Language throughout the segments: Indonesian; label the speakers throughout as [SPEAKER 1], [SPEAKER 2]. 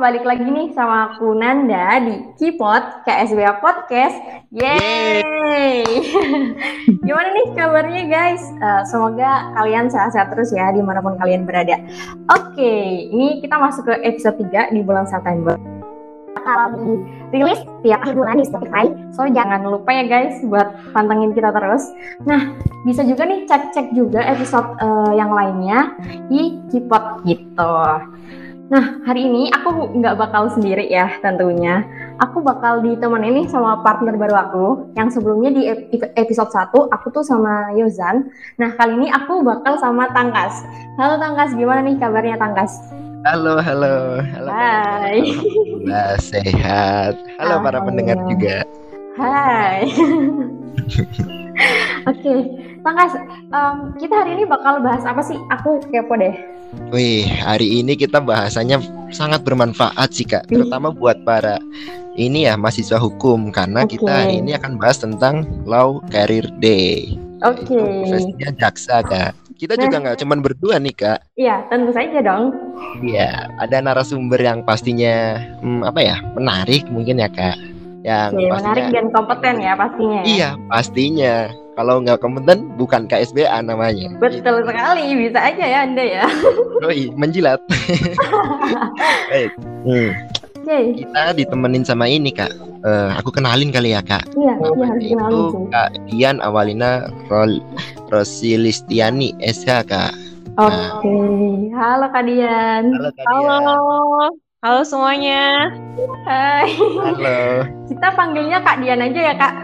[SPEAKER 1] balik lagi nih sama aku Nanda di Kipot KSBA Podcast. Yeay! Gimana nih kabarnya guys? Uh, semoga kalian sehat-sehat terus ya di mana pun kalian berada. Oke, ini kita masuk ke episode 3 di bulan September. Kalau dirilis tiap bulan di Spotify, so jangan lupa ya guys buat pantengin kita terus. Nah, bisa juga nih cek-cek juga episode uh, yang lainnya di Kipot gitu. Nah, hari ini aku nggak bakal sendiri ya tentunya. Aku bakal ditemenin nih sama partner baru aku yang sebelumnya di episode 1 aku tuh sama Yozan. Nah, kali ini aku bakal sama Tangkas. Halo Tangkas, gimana nih kabarnya Tangkas?
[SPEAKER 2] Halo, halo. Halo.
[SPEAKER 1] Hai.
[SPEAKER 2] Nah, sehat. Halo para pendengar juga.
[SPEAKER 1] Hai. Oke, okay. Tangkas, um, kita hari ini bakal bahas apa sih? Aku kepo deh.
[SPEAKER 2] Wih, hari ini kita bahasanya sangat bermanfaat sih kak, terutama buat para ini ya mahasiswa hukum karena okay. kita hari ini akan bahas tentang Law Career Day.
[SPEAKER 1] Oke. Okay.
[SPEAKER 2] Profesinya jaksa kak. Kita nah, juga nggak cuma berdua nih kak.
[SPEAKER 1] Iya, tentu saja dong.
[SPEAKER 2] Iya, ada narasumber yang pastinya hmm, apa ya menarik mungkin ya kak.
[SPEAKER 1] Yang Oke, pastinya, menarik dan kompeten ya pastinya. Ya?
[SPEAKER 2] Iya, pastinya kalau nggak kompeten bukan KSBA namanya.
[SPEAKER 1] Betul gitu. sekali, bisa aja ya Anda ya.
[SPEAKER 2] Doi, menjilat. Baik. hmm. Okay. Kita ditemenin sama ini kak. Uh, aku kenalin kali ya kak.
[SPEAKER 1] Iya, iya harus
[SPEAKER 2] Itu Kak Dian Awalina Rol Rosilistiani SH kak.
[SPEAKER 1] Oke, okay. nah. halo Kak Dian.
[SPEAKER 3] Halo Kak Dian. Halo. Halo semuanya.
[SPEAKER 1] Hai.
[SPEAKER 2] Halo.
[SPEAKER 1] Kita panggilnya Kak Dian aja ya kak.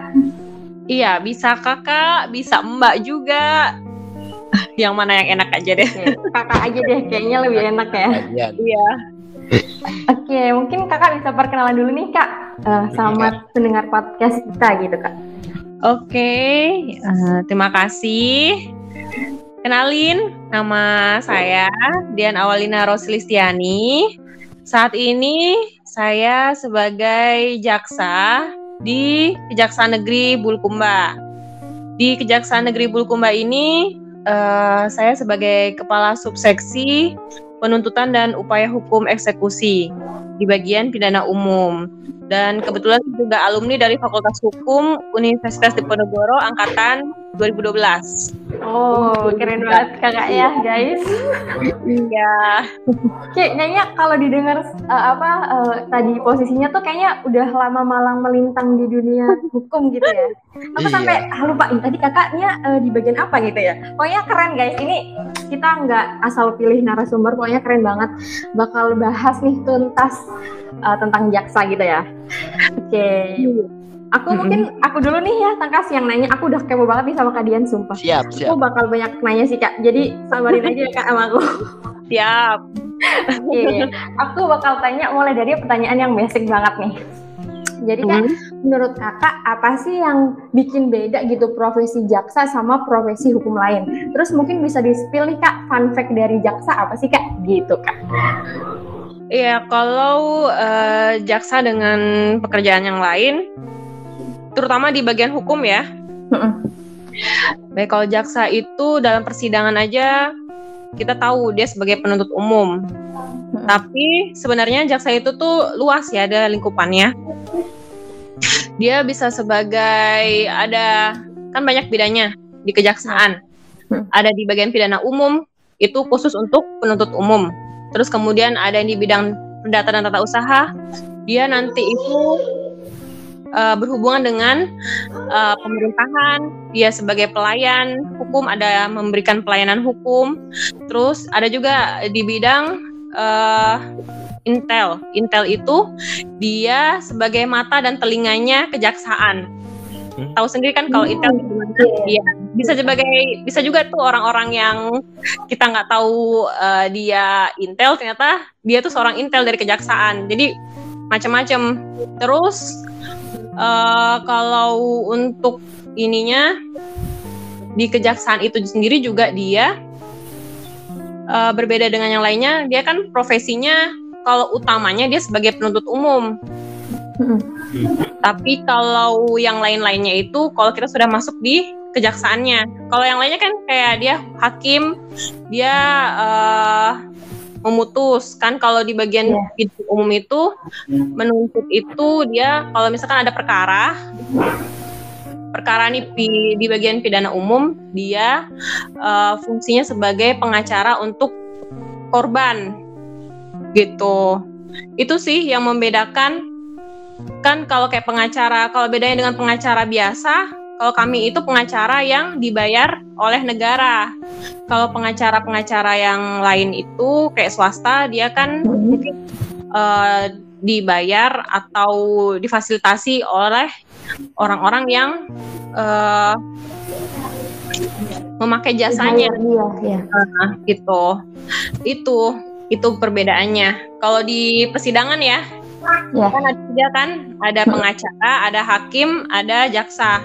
[SPEAKER 3] Iya, bisa kakak, bisa mbak juga. Yang mana yang enak aja deh.
[SPEAKER 1] kakak aja deh, kayaknya lebih enak ya.
[SPEAKER 3] Iya.
[SPEAKER 1] Oke, mungkin kakak bisa perkenalan dulu nih kak, uh, sama pendengar podcast kita gitu kak.
[SPEAKER 3] Oke, uh, terima kasih. Kenalin, nama saya Dian Awalina Roslistiani. Saat ini saya sebagai jaksa di Kejaksaan Negeri Bulukumba. Di Kejaksaan Negeri Bulukumba ini uh, saya sebagai kepala subseksi penuntutan dan upaya hukum eksekusi di bagian pidana umum dan kebetulan juga alumni dari Fakultas Hukum Universitas Diponegoro angkatan 2012.
[SPEAKER 1] Oh, keren banget kakak ya, guys.
[SPEAKER 3] Iya.
[SPEAKER 1] kayaknya kalau didengar uh, apa uh, tadi posisinya tuh kayaknya udah lama malang melintang di dunia hukum gitu ya. Aku iya. sampai ah, lupa ini tadi kakaknya uh, di bagian apa gitu ya. Pokoknya keren guys. Ini kita nggak asal pilih narasumber, pokoknya keren banget. Bakal bahas nih tuntas uh, tentang jaksa gitu ya. Oke. Okay. Aku mm-hmm. mungkin aku dulu nih ya Tangkas yang nanya. Aku udah kepo banget nih sama Kadian sumpah.
[SPEAKER 2] Siap, siap.
[SPEAKER 1] Aku bakal banyak nanya sih Kak. Jadi sabarin aja ya Kak sama aku.
[SPEAKER 3] Siap.
[SPEAKER 1] Oke. Okay. Aku bakal tanya mulai dari pertanyaan yang basic banget nih. Jadi kan mm-hmm. menurut kakak apa sih yang bikin beda gitu profesi jaksa sama profesi hukum lain? Terus mungkin bisa di-spill nih kak fun fact dari jaksa apa sih kak? Gitu kak.
[SPEAKER 3] Iya, kalau uh, jaksa dengan pekerjaan yang lain, terutama di bagian hukum ya. Baik kalau jaksa itu dalam persidangan aja kita tahu dia sebagai penuntut umum. Tapi sebenarnya jaksa itu tuh luas ya ada lingkupannya. Dia bisa sebagai ada kan banyak bidangnya di kejaksaan. Ada di bagian pidana umum itu khusus untuk penuntut umum. Terus kemudian ada yang di bidang perdata dan tata usaha. Dia nanti itu uh, berhubungan dengan uh, pemerintahan, dia sebagai pelayan hukum ada memberikan pelayanan hukum, terus ada juga di bidang uh, intel. Intel itu dia sebagai mata dan telinganya kejaksaan. Hmm. Tahu sendiri kan kalau intel dia bisa sebagai bisa juga tuh orang-orang yang kita nggak tahu uh, dia intel ternyata dia tuh seorang intel dari kejaksaan. Jadi macam-macam. Terus uh, kalau untuk ininya di kejaksaan itu sendiri juga dia uh, berbeda dengan yang lainnya dia kan profesinya kalau utamanya dia sebagai penuntut umum hmm. Tapi kalau yang lain-lainnya itu kalau kita sudah masuk di kejaksaannya. Kalau yang lainnya kan kayak dia hakim dia uh, memutus. Kan kalau di bagian yeah. umum itu menuntut itu dia kalau misalkan ada perkara perkara ini di, di bagian pidana umum dia uh, fungsinya sebagai pengacara untuk korban. Gitu. Itu sih yang membedakan kan kalau kayak pengacara kalau bedanya dengan pengacara biasa kalau kami itu pengacara yang dibayar oleh negara. Kalau pengacara-pengacara yang lain itu kayak swasta, dia kan mungkin uh, dibayar atau difasilitasi oleh orang-orang yang uh, memakai jasanya. Iya, iya. Uh, gitu. Itu itu perbedaannya. Kalau di persidangan ya, ya. kan ada tiga kan, ada pengacara, ada hakim, ada jaksa.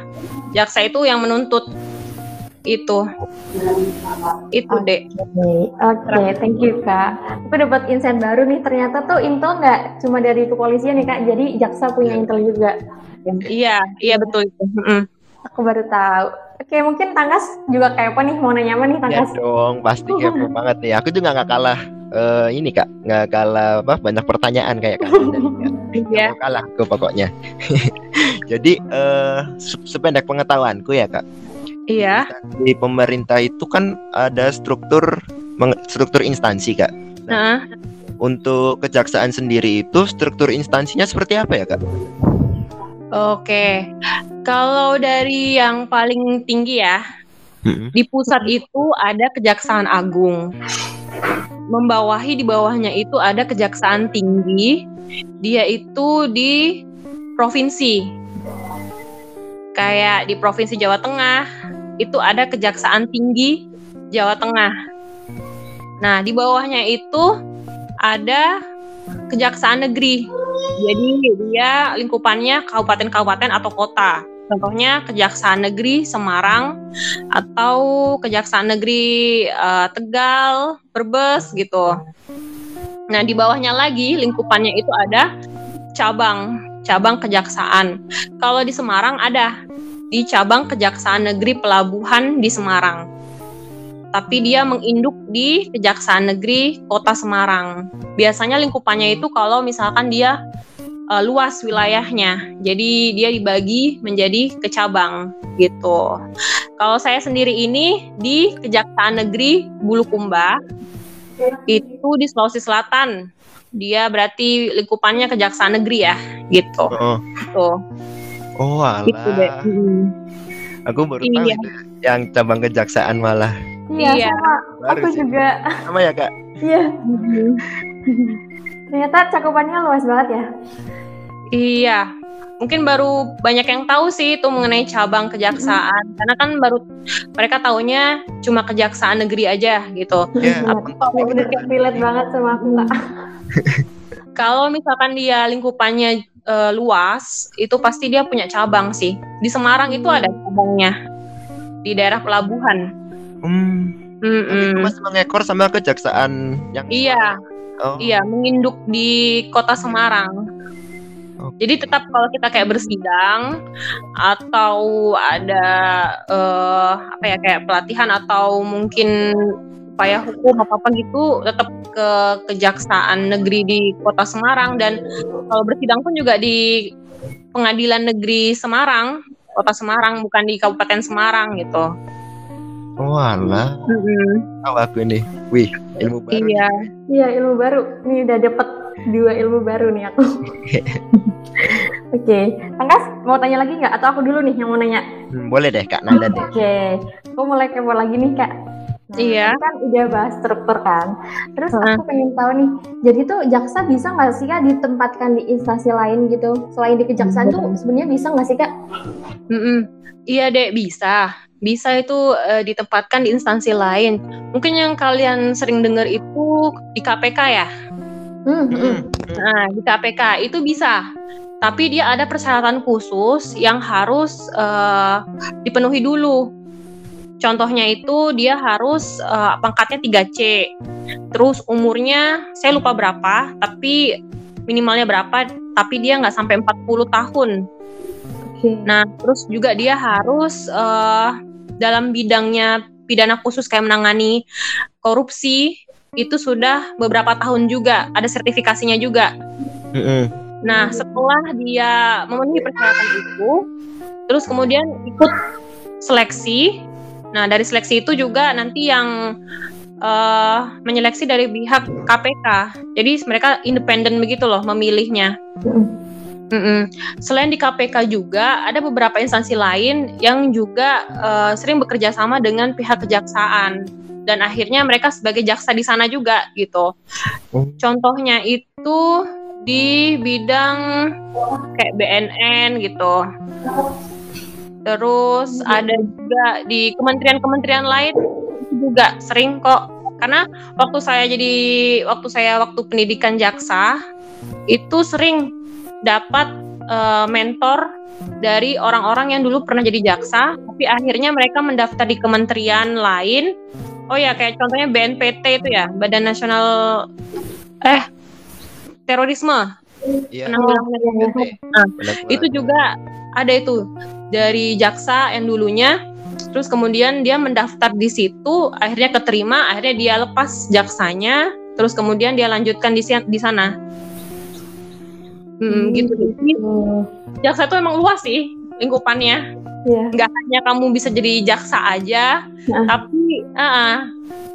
[SPEAKER 3] Jaksa itu yang menuntut. Itu. Itu
[SPEAKER 1] okay. deh oke okay, thank you kak. Aku dapat insight baru nih. Ternyata tuh intel nggak cuma dari kepolisian nih kak? Jadi jaksa punya intel juga.
[SPEAKER 3] Iya iya betul itu. Mm.
[SPEAKER 1] aku baru tahu. Oke mungkin tangkas juga kayak apa nih. Mau nanya apa nih ya tangkas?
[SPEAKER 2] Ya dong pasti kepo banget nih. Aku juga nggak kalah uh, ini kak nggak kalah apa banyak pertanyaan kayak kalian Iya. kalah ke pokoknya. Jadi uh, sependek pengetahuanku ya kak.
[SPEAKER 3] Iya.
[SPEAKER 2] Di pemerintah itu kan ada struktur struktur instansi kak. Nah, uh. Untuk kejaksaan sendiri itu struktur instansinya seperti apa ya kak?
[SPEAKER 3] Oke, kalau dari yang paling tinggi ya, di pusat itu ada Kejaksaan Agung. Membawahi di bawahnya itu ada Kejaksaan Tinggi, dia itu di provinsi. Kayak di Provinsi Jawa Tengah, itu ada Kejaksaan Tinggi Jawa Tengah. Nah, di bawahnya itu ada Kejaksaan Negeri. Jadi dia lingkupannya kabupaten-kabupaten atau kota. Contohnya Kejaksaan Negeri Semarang atau Kejaksaan Negeri uh, Tegal, Brebes gitu. Nah, di bawahnya lagi lingkupannya itu ada cabang, cabang kejaksaan. Kalau di Semarang ada di cabang Kejaksaan Negeri Pelabuhan di Semarang. Tapi dia menginduk di Kejaksaan Negeri Kota Semarang. Biasanya lingkupannya itu kalau misalkan dia uh, luas wilayahnya. Jadi dia dibagi menjadi kecabang gitu. Kalau saya sendiri ini di Kejaksaan Negeri Bulukumba itu di Sulawesi Selatan. Dia berarti lingkupannya kejaksaan negeri ya, gitu. Oh. Gitu.
[SPEAKER 2] Oh, alah. Gitu deh. Hmm. Aku baru iya. tahu itu yang cabang kejaksaan malah.
[SPEAKER 1] Iya, iya. sama. aku sih. juga.
[SPEAKER 2] Sama ya, Kak?
[SPEAKER 1] Iya. Ternyata cakupannya luas banget ya.
[SPEAKER 3] Iya, mungkin baru banyak yang tahu sih itu mengenai cabang kejaksaan mm. karena kan baru mereka taunya cuma kejaksaan negeri aja gitu.
[SPEAKER 1] Yeah, iya, udah relate banget sama aku kak.
[SPEAKER 3] Kalau misalkan dia lingkupannya uh, luas, itu pasti dia punya cabang sih. Di Semarang itu ada cabangnya di daerah pelabuhan.
[SPEAKER 2] Hmm. Mm -mm. masih mengekor sama kejaksaan yang
[SPEAKER 3] Iya. Oh. Iya, menginduk di kota Semarang. Jadi tetap kalau kita kayak bersidang atau ada uh, apa ya kayak pelatihan atau mungkin upaya hukum apa apa gitu tetap ke kejaksaan negeri di kota Semarang dan kalau bersidang pun juga di pengadilan negeri Semarang kota Semarang bukan di kabupaten Semarang gitu.
[SPEAKER 2] Oh alah. Mm-hmm. Tahu aku ini. Wih, ilmu baru.
[SPEAKER 1] Iya. Iya, ilmu baru. Ini udah dapat dua ilmu baru nih aku. Oke, okay. Tangkas mau tanya lagi nggak? Atau aku dulu nih yang mau nanya?
[SPEAKER 2] Hmm, boleh deh Kak Nanda deh.
[SPEAKER 1] Oke, okay. aku mulai kepo lagi nih Kak.
[SPEAKER 3] Nah, iya.
[SPEAKER 1] Kan udah bahas struktur kan. Terus uh. aku pengen tahu nih, jadi tuh jaksa bisa nggak sih kak ditempatkan di instansi lain gitu? Selain di kejaksaan tuh sebenarnya bisa nggak sih kak?
[SPEAKER 3] Mm -mm. Iya dek bisa. Bisa itu uh, ditempatkan di instansi lain. Mungkin yang kalian sering dengar itu di KPK ya. Mm -hmm. Nah di KPK itu bisa. Tapi dia ada persyaratan khusus yang harus uh, dipenuhi dulu Contohnya itu dia harus uh, pangkatnya 3C. Terus umurnya saya lupa berapa, tapi minimalnya berapa, tapi dia nggak sampai 40 tahun. Okay. Nah, terus juga dia harus uh, dalam bidangnya pidana khusus kayak menangani korupsi, itu sudah beberapa tahun juga, ada sertifikasinya juga.
[SPEAKER 2] Mm-mm.
[SPEAKER 3] Nah, setelah dia memenuhi persyaratan itu, terus kemudian ikut seleksi. Nah, dari seleksi itu juga nanti yang eh, menyeleksi dari pihak KPK. Jadi mereka independen begitu loh memilihnya. Mm-mm. Selain di KPK juga ada beberapa instansi lain yang juga eh, sering bekerja sama dengan pihak kejaksaan dan akhirnya mereka sebagai jaksa di sana juga gitu.
[SPEAKER 2] Oh.
[SPEAKER 3] Contohnya itu di bidang kayak BNN gitu. Terus ada juga di kementerian-kementerian lain juga sering kok. Karena waktu saya jadi waktu saya waktu pendidikan jaksa itu sering dapat eh, mentor dari orang-orang yang dulu pernah jadi jaksa, tapi akhirnya mereka mendaftar di kementerian lain. Oh ya, kayak contohnya BNPT itu ya, Badan Nasional eh Terorisme,
[SPEAKER 2] Iya.
[SPEAKER 3] penanggulangan terorisme. Nah, itu juga ada itu dari jaksa yang dulunya terus kemudian dia mendaftar di situ akhirnya keterima akhirnya dia lepas jaksanya terus kemudian dia lanjutkan di di sana. Hmm, gitu. Jadi,
[SPEAKER 1] Hmm,
[SPEAKER 3] jaksa itu emang luas sih lingkupannya.
[SPEAKER 1] Iya.
[SPEAKER 3] nggak hanya kamu bisa jadi jaksa aja
[SPEAKER 1] Nah.
[SPEAKER 3] tapi ah,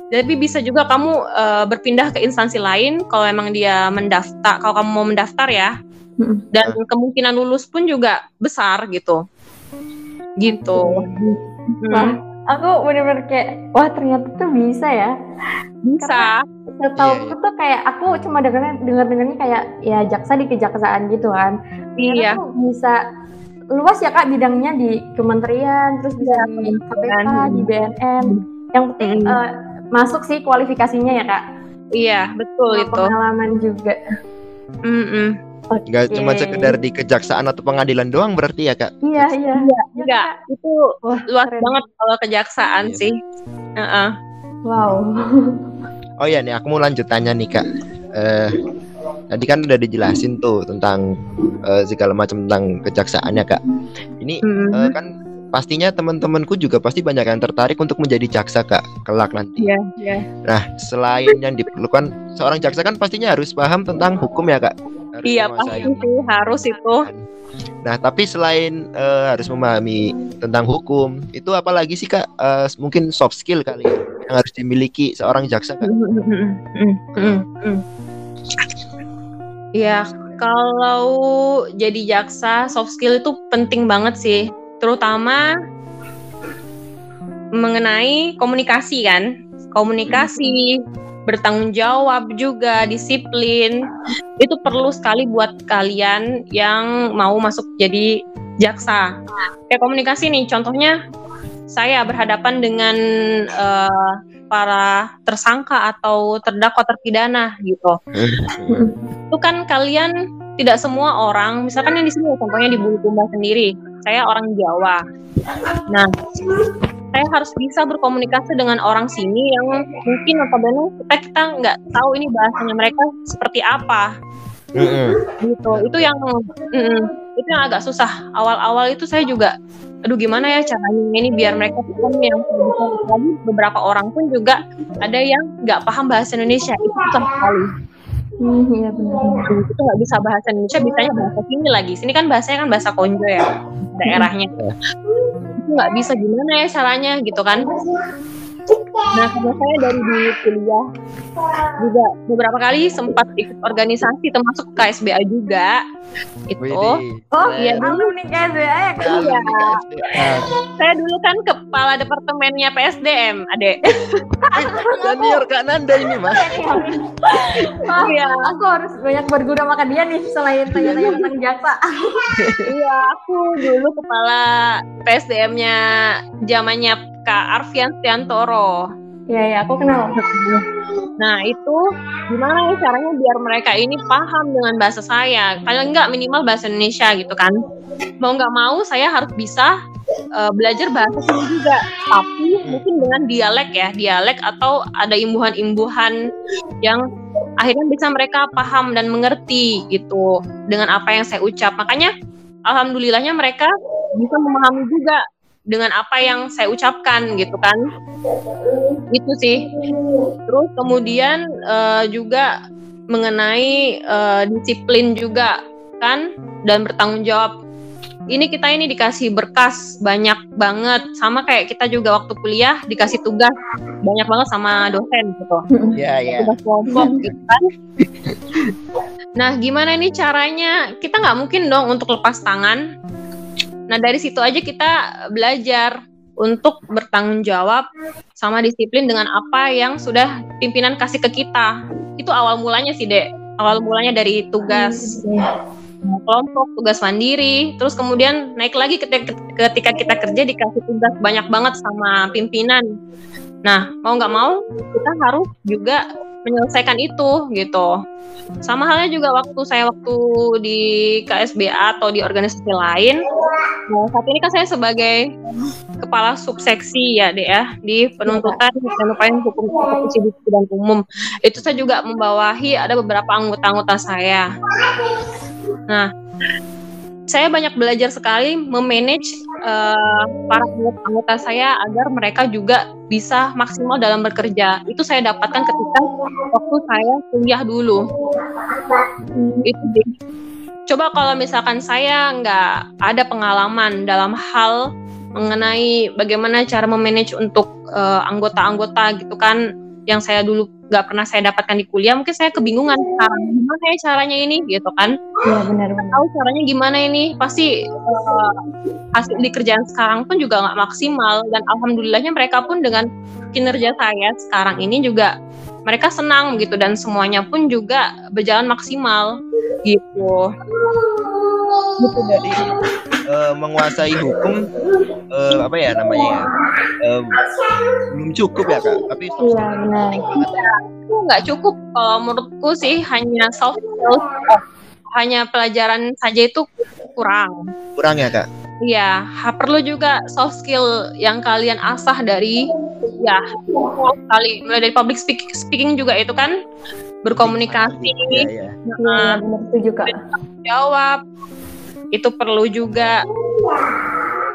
[SPEAKER 3] tapi bisa juga kamu eh, berpindah ke instansi lain kalau emang dia mendaftar kalau kamu mau mendaftar ya. Dan kemungkinan lulus pun juga besar gitu. Gitu. Hmm,
[SPEAKER 1] Wah, aku bener-bener kayak, wah ternyata tuh bisa ya.
[SPEAKER 3] bisa.
[SPEAKER 1] Setahu
[SPEAKER 2] Iya,
[SPEAKER 1] aku tuh kayak aku cuma dengar dengar dengarnya kayak ya jaksa di kejaksaan gitu kan. Ternyata
[SPEAKER 3] iya.
[SPEAKER 1] tuh bisa luas ya kak bidangnya di kementerian, terus bisa di KPK,
[SPEAKER 3] kementerian.
[SPEAKER 1] di BNN. Yang penting
[SPEAKER 3] Mm.
[SPEAKER 1] eh, masuk sih kualifikasinya ya kak.
[SPEAKER 3] iya betul
[SPEAKER 1] Sama
[SPEAKER 3] itu
[SPEAKER 1] Pengalaman juga.
[SPEAKER 3] Mm-mm.
[SPEAKER 2] Nggak cuma
[SPEAKER 1] Oke.
[SPEAKER 2] sekedar di kejaksaan atau pengadilan doang berarti ya kak?
[SPEAKER 1] Iya iya.
[SPEAKER 3] Iya,
[SPEAKER 1] Iya,
[SPEAKER 3] enggak
[SPEAKER 1] Kak.
[SPEAKER 3] itu
[SPEAKER 1] Wah,
[SPEAKER 3] luas
[SPEAKER 1] keren.
[SPEAKER 3] banget kalau kejaksaan
[SPEAKER 2] Iya.
[SPEAKER 3] sih Heeh.
[SPEAKER 1] Wow.
[SPEAKER 2] Oh iya nih aku mau lanjut tanya nih kak. Eh tadi kan udah dijelasin tuh tentang eh, segala macam tentang kejaksaannya kak. Ini eh, kan pastinya teman-temanku juga pasti banyak yang tertarik untuk menjadi jaksa kak kelak nanti.
[SPEAKER 3] Iya, iya.
[SPEAKER 2] Nah selain yang diperlukan seorang jaksa kan pastinya harus paham tentang hukum ya kak. Harus
[SPEAKER 3] Iya pasti sih harus itu.
[SPEAKER 2] Nah, tapi selain eh, harus memahami tentang hukum, itu apalagi sih Kak? Eh, mungkin soft skill kali ya, yang harus dimiliki seorang jaksa Kak.
[SPEAKER 3] Ya kalau jadi jaksa soft skill itu penting banget sih, terutama mengenai komunikasi kan, komunikasi bertanggung jawab juga disiplin. Itu perlu sekali buat kalian yang mau masuk jadi jaksa. Kayak komunikasi nih, contohnya saya berhadapan dengan eh, para tersangka atau terdakwa terpidana gitu. Itu kan kalian tidak semua orang, misalkan yang di sini contohnya di Bulukumba sendiri, saya orang Jawa. Nah, saya harus bisa berkomunikasi dengan orang sini yang mungkin notabene kita kita nggak tahu ini bahasanya mereka seperti apa
[SPEAKER 2] Mm-mm.
[SPEAKER 3] gitu. Itu yang mm, itu yang agak susah. Awal-awal itu saya juga aduh gimana ya caranya ini biar mereka paham yang lagi beberapa orang pun juga ada yang nggak paham bahasa Indonesia. Itu susah sekali.
[SPEAKER 1] Hmm, iya benar.
[SPEAKER 3] itu nggak bisa bahasa Indonesia bisanya bahasa sini lagi. Sini kan bahasanya kan bahasa konjo ya daerahnya. Itu nggak bisa gimana ya caranya gitu kan nah karena saya dari di kuliah juga beberapa kali sempat ikut organisasi termasuk KSBA juga itu
[SPEAKER 2] Widih.
[SPEAKER 1] Oh,
[SPEAKER 3] Iya,
[SPEAKER 1] iya, alumni KSBA ya.
[SPEAKER 3] Iya.
[SPEAKER 2] KSBA.
[SPEAKER 3] saya dulu kan kepala departemennya PSDM adek
[SPEAKER 2] Senior Kak Nanda ini mas.
[SPEAKER 3] Iya.
[SPEAKER 1] aku harus banyak berguna makan dia nih selain tanya-tanya tentang jaksa.
[SPEAKER 3] iya aku dulu kepala PSDM-nya zamannya Kak Arfian Stiantoro
[SPEAKER 1] Iya, iya, aku kenal.
[SPEAKER 3] Nah itu gimana ya caranya biar mereka ini paham dengan bahasa saya? Paling nggak minimal bahasa Indonesia gitu kan? Mau nggak mau saya harus bisa eh, belajar bahasa sini juga, tapi mungkin dengan dialek ya, dialek atau ada imbuhan-imbuhan yang akhirnya bisa mereka paham dan mengerti gitu dengan apa yang saya ucap. Makanya alhamdulillahnya mereka bisa memahami juga dengan apa yang saya ucapkan gitu kan itu sih terus kemudian uh, juga mengenai uh, disiplin juga kan dan bertanggung jawab ini kita ini dikasih berkas banyak banget sama kayak kita juga waktu kuliah dikasih tugas banyak banget sama dosen gitu.
[SPEAKER 2] Iya, yeah, iya. Yeah.
[SPEAKER 3] Tugas kelompok gitu kan. Nah, gimana ini caranya? Kita nggak mungkin dong untuk lepas tangan. Nah, dari situ aja kita belajar untuk bertanggung jawab sama disiplin dengan apa yang sudah pimpinan kasih ke kita. Itu awal mulanya sih, Dek. Awal mulanya dari tugas. Kelompok, tugas mandiri, terus kemudian naik lagi ketika kita kerja dikasih tugas banyak banget sama pimpinan. Nah, mau nggak mau kita harus juga menyelesaikan itu gitu. Sama halnya juga waktu saya waktu di KSBA atau di organisasi lain. Nah, saat ini kan saya sebagai kepala subseksi ya, Dek ya, di penuntutan dan upaya hukum eksekusi dan umum. Itu saya juga membawahi ada beberapa anggota-anggota saya. Nah, saya banyak belajar sekali memanage uh, para anggota saya agar mereka juga bisa maksimal dalam bekerja. Itu saya dapatkan ketika waktu saya kuliah dulu. Coba kalau misalkan saya nggak ada pengalaman dalam hal mengenai bagaimana cara memanage untuk uh, anggota-anggota gitu kan yang saya dulu nggak pernah saya dapatkan di kuliah mungkin saya kebingungan sekarang gimana ya caranya ini? Gitu kan.
[SPEAKER 1] Iya benar benar.
[SPEAKER 3] tahu caranya gimana ini. Pasti uh, hasil di kerjaan sekarang pun juga nggak maksimal. Dan alhamdulillahnya mereka pun dengan kinerja saya sekarang ini juga mereka senang gitu dan semuanya pun juga berjalan maksimal gitu.
[SPEAKER 2] Gitu dari uh, menguasai hukum uh, apa ya namanya ya? Uh, belum cukup ya kak. Tapi
[SPEAKER 1] iya benar.
[SPEAKER 3] nggak cukup. Kalau menurutku sih hanya soft skills hanya pelajaran saja itu kurang.
[SPEAKER 2] Kurang ya kak?
[SPEAKER 3] Iya, perlu juga soft skill yang kalian asah dari ya kali mulai dari public speak, speaking juga itu kan berkomunikasi,
[SPEAKER 1] ya, ya. Nah, ya, juga.
[SPEAKER 3] jawab, itu perlu juga.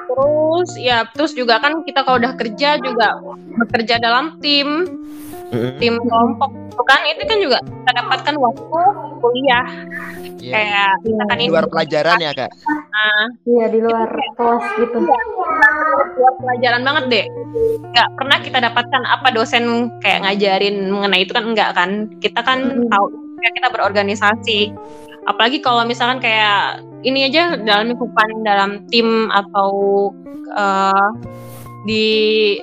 [SPEAKER 3] Terus ya terus juga kan kita kalau udah kerja juga bekerja dalam tim. Tim kelompok kan itu kan juga kita dapatkan waktu kuliah. Yeah. kayak
[SPEAKER 2] misalkan di luar pelajaran ya kak?
[SPEAKER 1] Nah iya di luar kelas gitu.
[SPEAKER 3] Luar pelajaran banget deh. Nggak pernah kita dapatkan apa dosen kayak ngajarin mengenai itu kan enggak kan. Kita kan mm-hmm. tahu kita berorganisasi. Apalagi kalau misalkan kayak ini aja dalam lingkupan dalam tim atau uh, di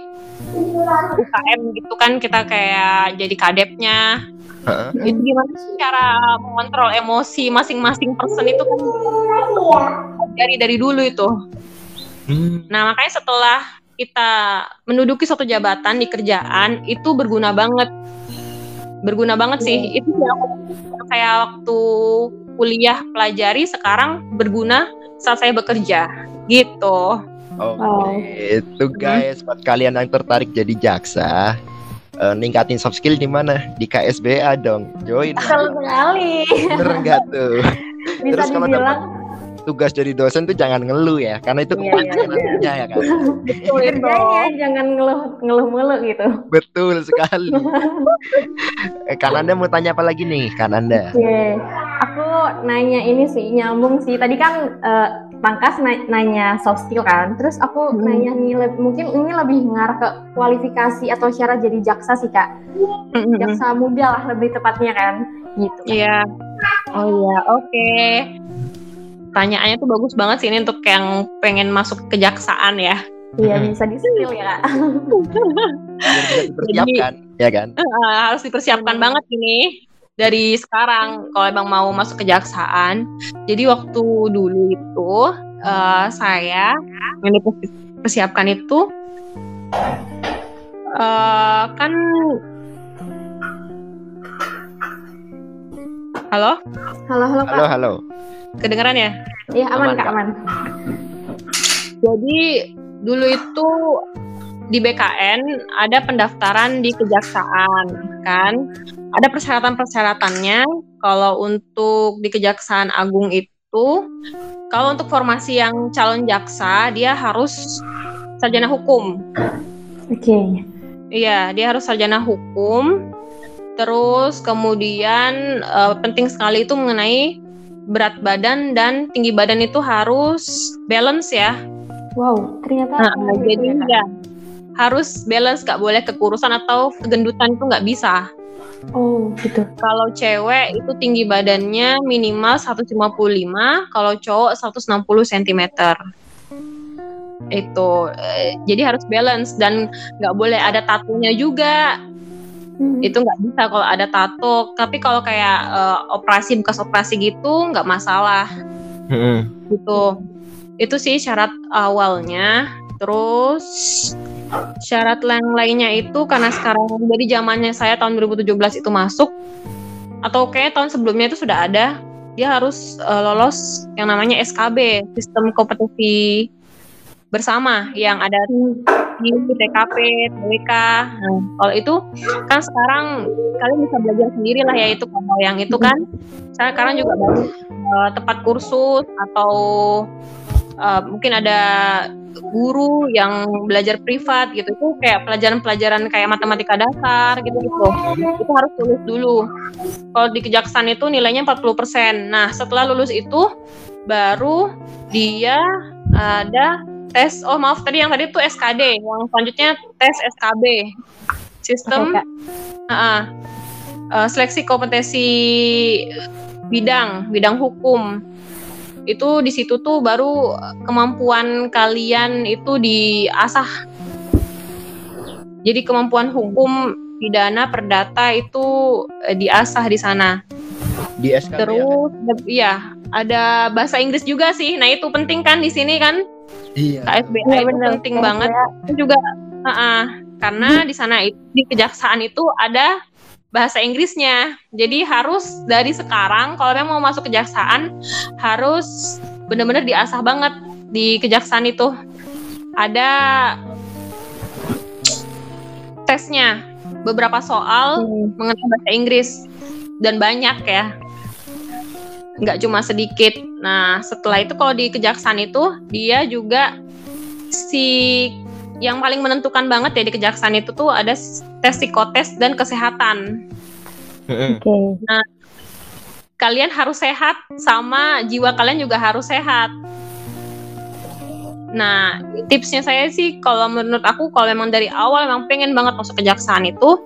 [SPEAKER 3] UKM gitu kan kita kayak jadi kadepnya. Uh itu gimana sih cara mengontrol emosi masing-masing person itu kan dari dari dulu itu. Hmm. nah makanya setelah kita menduduki suatu jabatan di kerjaan itu berguna banget. Berguna banget sih. Itu yang kayak waktu kuliah pelajari sekarang berguna saat saya bekerja. Gitu.
[SPEAKER 2] Oke, okay. itu guys buat kalian yang tertarik jadi jaksa, uh, ningkatin soft skill di mana? Di KSBA dong. Join.
[SPEAKER 1] Sekali.
[SPEAKER 2] Bener enggak tuh?
[SPEAKER 1] Bisa Terus kalau dapat
[SPEAKER 2] tugas dari dosen tuh jangan ngeluh ya, karena itu iya, iya, iya.
[SPEAKER 1] ya kan. Betul ya, jangan ngeluh ngeluh mulu gitu.
[SPEAKER 2] Betul sekali. eh, kan Anda mau tanya apa lagi nih, kan Anda?
[SPEAKER 1] Oke, nanya ini sih nyambung sih. Tadi kan uh, Pangkas nanya soft skill kan, terus aku hmm. nanya nih mungkin ini lebih ngarah ke kualifikasi atau syarat jadi jaksa sih kak, hmm. jaksa muda lah lebih tepatnya kan, gitu.
[SPEAKER 3] Iya. Oh iya, oke. Okay pertanyaannya tuh bagus banget sih ini untuk yang pengen masuk kejaksaan ya.
[SPEAKER 1] Iya bisa di skill ya kak.
[SPEAKER 2] dipersiapkan ya kan.
[SPEAKER 3] Uh, harus dipersiapkan hmm. banget ini dari sekarang kalau emang mau masuk kejaksaan. Jadi waktu dulu itu uh, saya yang dipersiapkan itu uh, kan Halo?
[SPEAKER 1] Halo, halo,
[SPEAKER 2] Kak. Halo, halo.
[SPEAKER 3] Kedengeran ya?
[SPEAKER 1] Iya, aman, aman Kak, aman.
[SPEAKER 3] Jadi dulu itu di BKN ada pendaftaran di kejaksaan kan ada persyaratan-persyaratannya kalau untuk di kejaksaan agung itu kalau untuk formasi yang calon jaksa dia harus sarjana hukum.
[SPEAKER 1] Oke. Okay.
[SPEAKER 3] Iya, dia harus sarjana hukum. Terus kemudian uh, penting sekali itu mengenai berat badan dan tinggi badan itu harus balance ya.
[SPEAKER 1] Wow, ternyata.
[SPEAKER 3] Nah, jadi ya, harus balance, gak boleh kekurusan atau kegendutan itu nggak bisa.
[SPEAKER 1] Oh, gitu.
[SPEAKER 3] Kalau cewek itu tinggi badannya minimal 155, kalau cowok 160 cm. Itu. Eh, jadi harus balance dan nggak boleh ada tatunya juga. Hmm. Itu nggak bisa kalau ada tato. Tapi kalau kayak uh, operasi bekas operasi gitu nggak masalah. Hmm. Gitu. Itu sih syarat awalnya. Terus Syarat yang lainnya itu karena sekarang dari zamannya saya tahun 2017 itu masuk atau kayak tahun sebelumnya itu sudah ada dia harus uh, lolos yang namanya SKB sistem kompetisi bersama yang ada di TKP, TWK. Nah, kalau itu kan sekarang kalian bisa belajar sendiri lah ya itu kalau yang itu kan sekarang juga baru uh, tempat kursus atau uh, mungkin ada guru yang belajar privat gitu. Itu kayak pelajaran-pelajaran kayak matematika dasar gitu gitu. Itu harus lulus dulu. Kalau di kejaksaan itu nilainya 40% nah setelah lulus itu baru dia ada tes oh maaf tadi yang tadi itu SKD yang selanjutnya tes SKB sistem uh, uh, seleksi kompetensi bidang bidang hukum itu di situ tuh baru kemampuan kalian itu diasah. Jadi kemampuan hukum pidana perdata itu eh, diasah di sana.
[SPEAKER 2] Di SKB ya?
[SPEAKER 3] Terus ya ada bahasa Inggris juga sih. Nah itu penting kan di sini kan?
[SPEAKER 2] Iya.
[SPEAKER 3] KSBA ya, itu bener. penting ya, banget. Itu juga uh -uh, karena di sana itu di kejaksaan itu ada bahasa Inggrisnya. Jadi harus dari sekarang kalau memang mau masuk kejaksaan harus benar-benar diasah banget di kejaksaan itu. Ada tesnya, beberapa soal hmm. mengenai bahasa Inggris dan banyak ya. Nggak cuma sedikit. Nah, setelah itu kalau di kejaksaan itu dia juga si yang paling menentukan banget ya di kejaksaan itu tuh ada tes psikotes dan kesehatan. Oke. Okay. Nah, kalian harus sehat sama jiwa kalian juga harus sehat. Nah, tipsnya saya sih kalau menurut aku kalau memang dari awal memang pengen banget masuk kejaksaan itu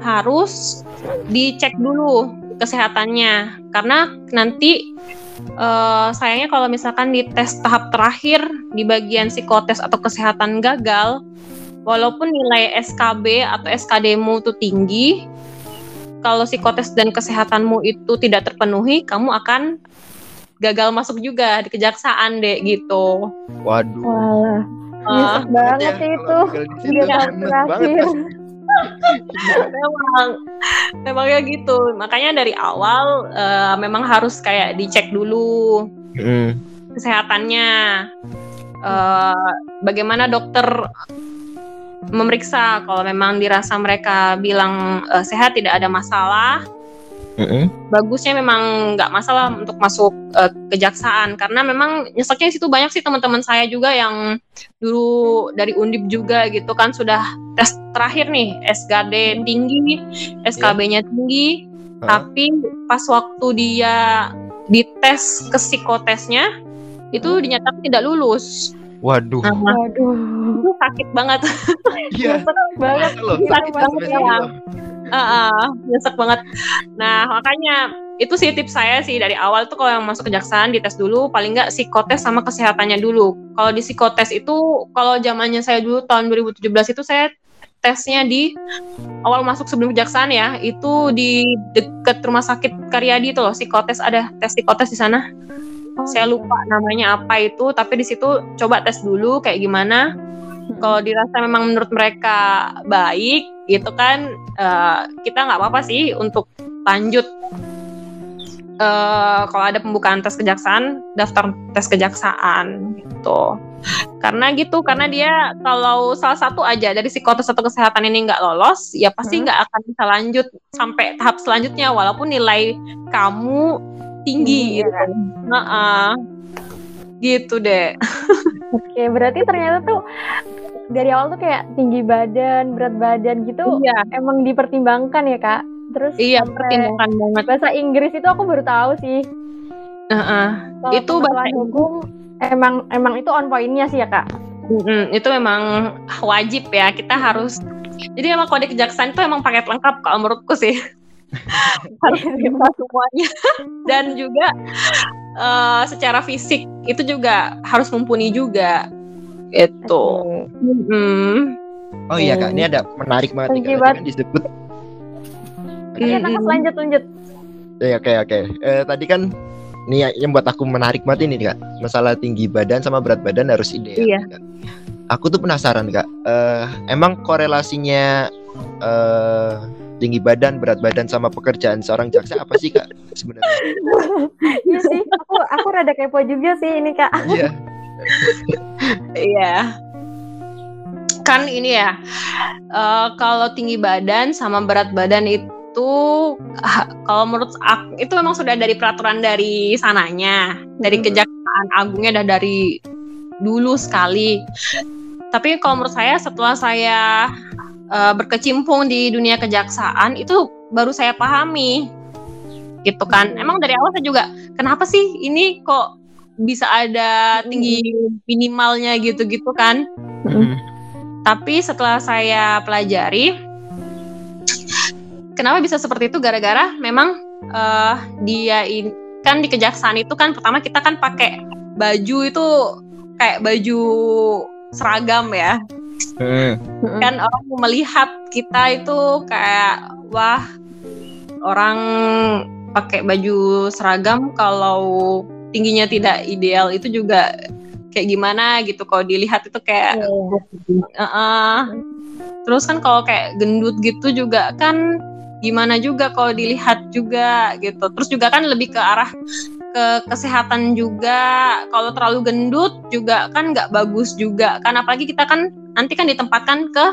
[SPEAKER 3] harus dicek dulu kesehatannya karena nanti uh, sayangnya kalau misalkan di tes tahap terakhir di bagian psikotes atau kesehatan gagal, walaupun nilai SKB atau SKDmu itu tinggi, kalau psikotes dan kesehatanmu itu tidak terpenuhi, kamu akan gagal masuk juga di kejaksaan deh gitu.
[SPEAKER 2] Waduh.
[SPEAKER 1] Wah. Uh, banget ya, itu. Iya, terakhir
[SPEAKER 3] memang. Memang ya gitu. Makanya dari awal uh, memang harus kayak dicek dulu mm. kesehatannya. Uh, bagaimana dokter memeriksa kalau memang dirasa mereka bilang uh, sehat tidak ada masalah Mm-hmm. Bagusnya memang nggak masalah untuk masuk uh, kejaksaan karena memang nyeseknya situ banyak sih teman-teman saya juga yang dulu dari undip juga gitu kan sudah tes terakhir nih SKD tinggi, SKB-nya yeah. tinggi, uh. tapi pas waktu dia dites ke psikotesnya itu dinyatakan tidak lulus.
[SPEAKER 2] Waduh.
[SPEAKER 3] Nah, Waduh. Itu sakit banget.
[SPEAKER 2] Iya.
[SPEAKER 3] sakit banget. Sakit banget ya uh, nyesek banget. Nah makanya itu sih tips saya sih dari awal tuh kalau yang masuk kejaksaan dites dulu paling nggak psikotes sama kesehatannya dulu. Kalau di psikotes itu kalau zamannya saya dulu tahun 2017 itu saya tesnya di awal masuk sebelum kejaksaan ya itu di dekat rumah sakit Karyadi itu loh psikotes ada tes psikotes di sana. Oh. saya lupa namanya apa itu tapi di situ coba tes dulu kayak gimana. Kalau dirasa memang menurut mereka baik gitu kan uh, kita nggak apa-apa sih untuk lanjut uh, kalau ada pembukaan tes kejaksaan daftar tes kejaksaan gitu karena gitu karena dia kalau salah satu aja dari psikotes atau kesehatan ini nggak lolos ya pasti hmm. nggak hmm. akan bisa lanjut sampai tahap selanjutnya walaupun nilai kamu tinggi hmm, gitu. Nah, uh, gitu deh
[SPEAKER 1] Oke, berarti ternyata tuh dari awal tuh kayak tinggi badan, berat badan gitu
[SPEAKER 3] iya
[SPEAKER 1] emang dipertimbangkan ya kak. Terus
[SPEAKER 3] iya pertimbangkan banget
[SPEAKER 1] bahasa Inggris itu aku baru tahu sih.
[SPEAKER 3] Heeh.
[SPEAKER 1] Kalau
[SPEAKER 3] Itu bahasa
[SPEAKER 1] hukum emang emang itu on pointnya sih ya kak.
[SPEAKER 3] Mm-mm, itu memang wajib ya kita harus jadi emang kode kejaksaan itu emang paket lengkap kalau menurutku sih harus semuanya dan juga eh, secara fisik itu juga harus mumpuni juga itu Mm-mm.
[SPEAKER 2] Oh iya kak, ini ada menarik banget nih kak. Disebut.
[SPEAKER 1] Iya lanjut lanjut.
[SPEAKER 2] Ya, oke oke. Eh, tadi kan ini ya- yang buat aku menarik banget ini kak. Masalah tinggi badan sama berat badan harus ideal.
[SPEAKER 3] Iya.
[SPEAKER 2] Kak. Aku tuh penasaran kak. Eh, emang korelasinya eh tinggi badan, berat badan sama pekerjaan seorang jaksa apa sih kak sebenarnya?
[SPEAKER 1] Iya sih, aku aku rada kepo juga sih ini kak.
[SPEAKER 2] Iya.
[SPEAKER 3] Iya. Kan ini ya, eh, kalau tinggi badan sama berat badan itu, kalau menurut aku itu memang sudah dari peraturan dari sananya, dari
[SPEAKER 1] Hmm.
[SPEAKER 3] kejaksaan agungnya dan dari dulu sekali. Tapi kalau menurut saya setelah saya eh, berkecimpung di dunia kejaksaan itu baru saya pahami, gitu kan. Emang dari awal saya juga, kenapa sih ini kok bisa ada tinggi minimalnya gitu-gitu kan.
[SPEAKER 2] Mhm.
[SPEAKER 3] Tapi setelah saya pelajari, kenapa bisa seperti itu? Gara-gara memang eh, dia in- kan di kejaksaan itu kan pertama kita kan pakai baju itu kayak baju seragam ya.
[SPEAKER 2] Hmm.
[SPEAKER 3] Kan orang melihat kita itu kayak wah orang pakai baju seragam kalau tingginya tidak ideal itu juga kayak gimana gitu kalau dilihat itu kayak Heeh. Terus kan kalau kayak gendut gitu juga kan gimana juga kalau dilihat juga gitu. Terus juga kan lebih ke arah ke kesehatan juga. Kalau terlalu gendut juga kan nggak bagus juga. Kan apalagi kita kan nanti kan ditempatkan ke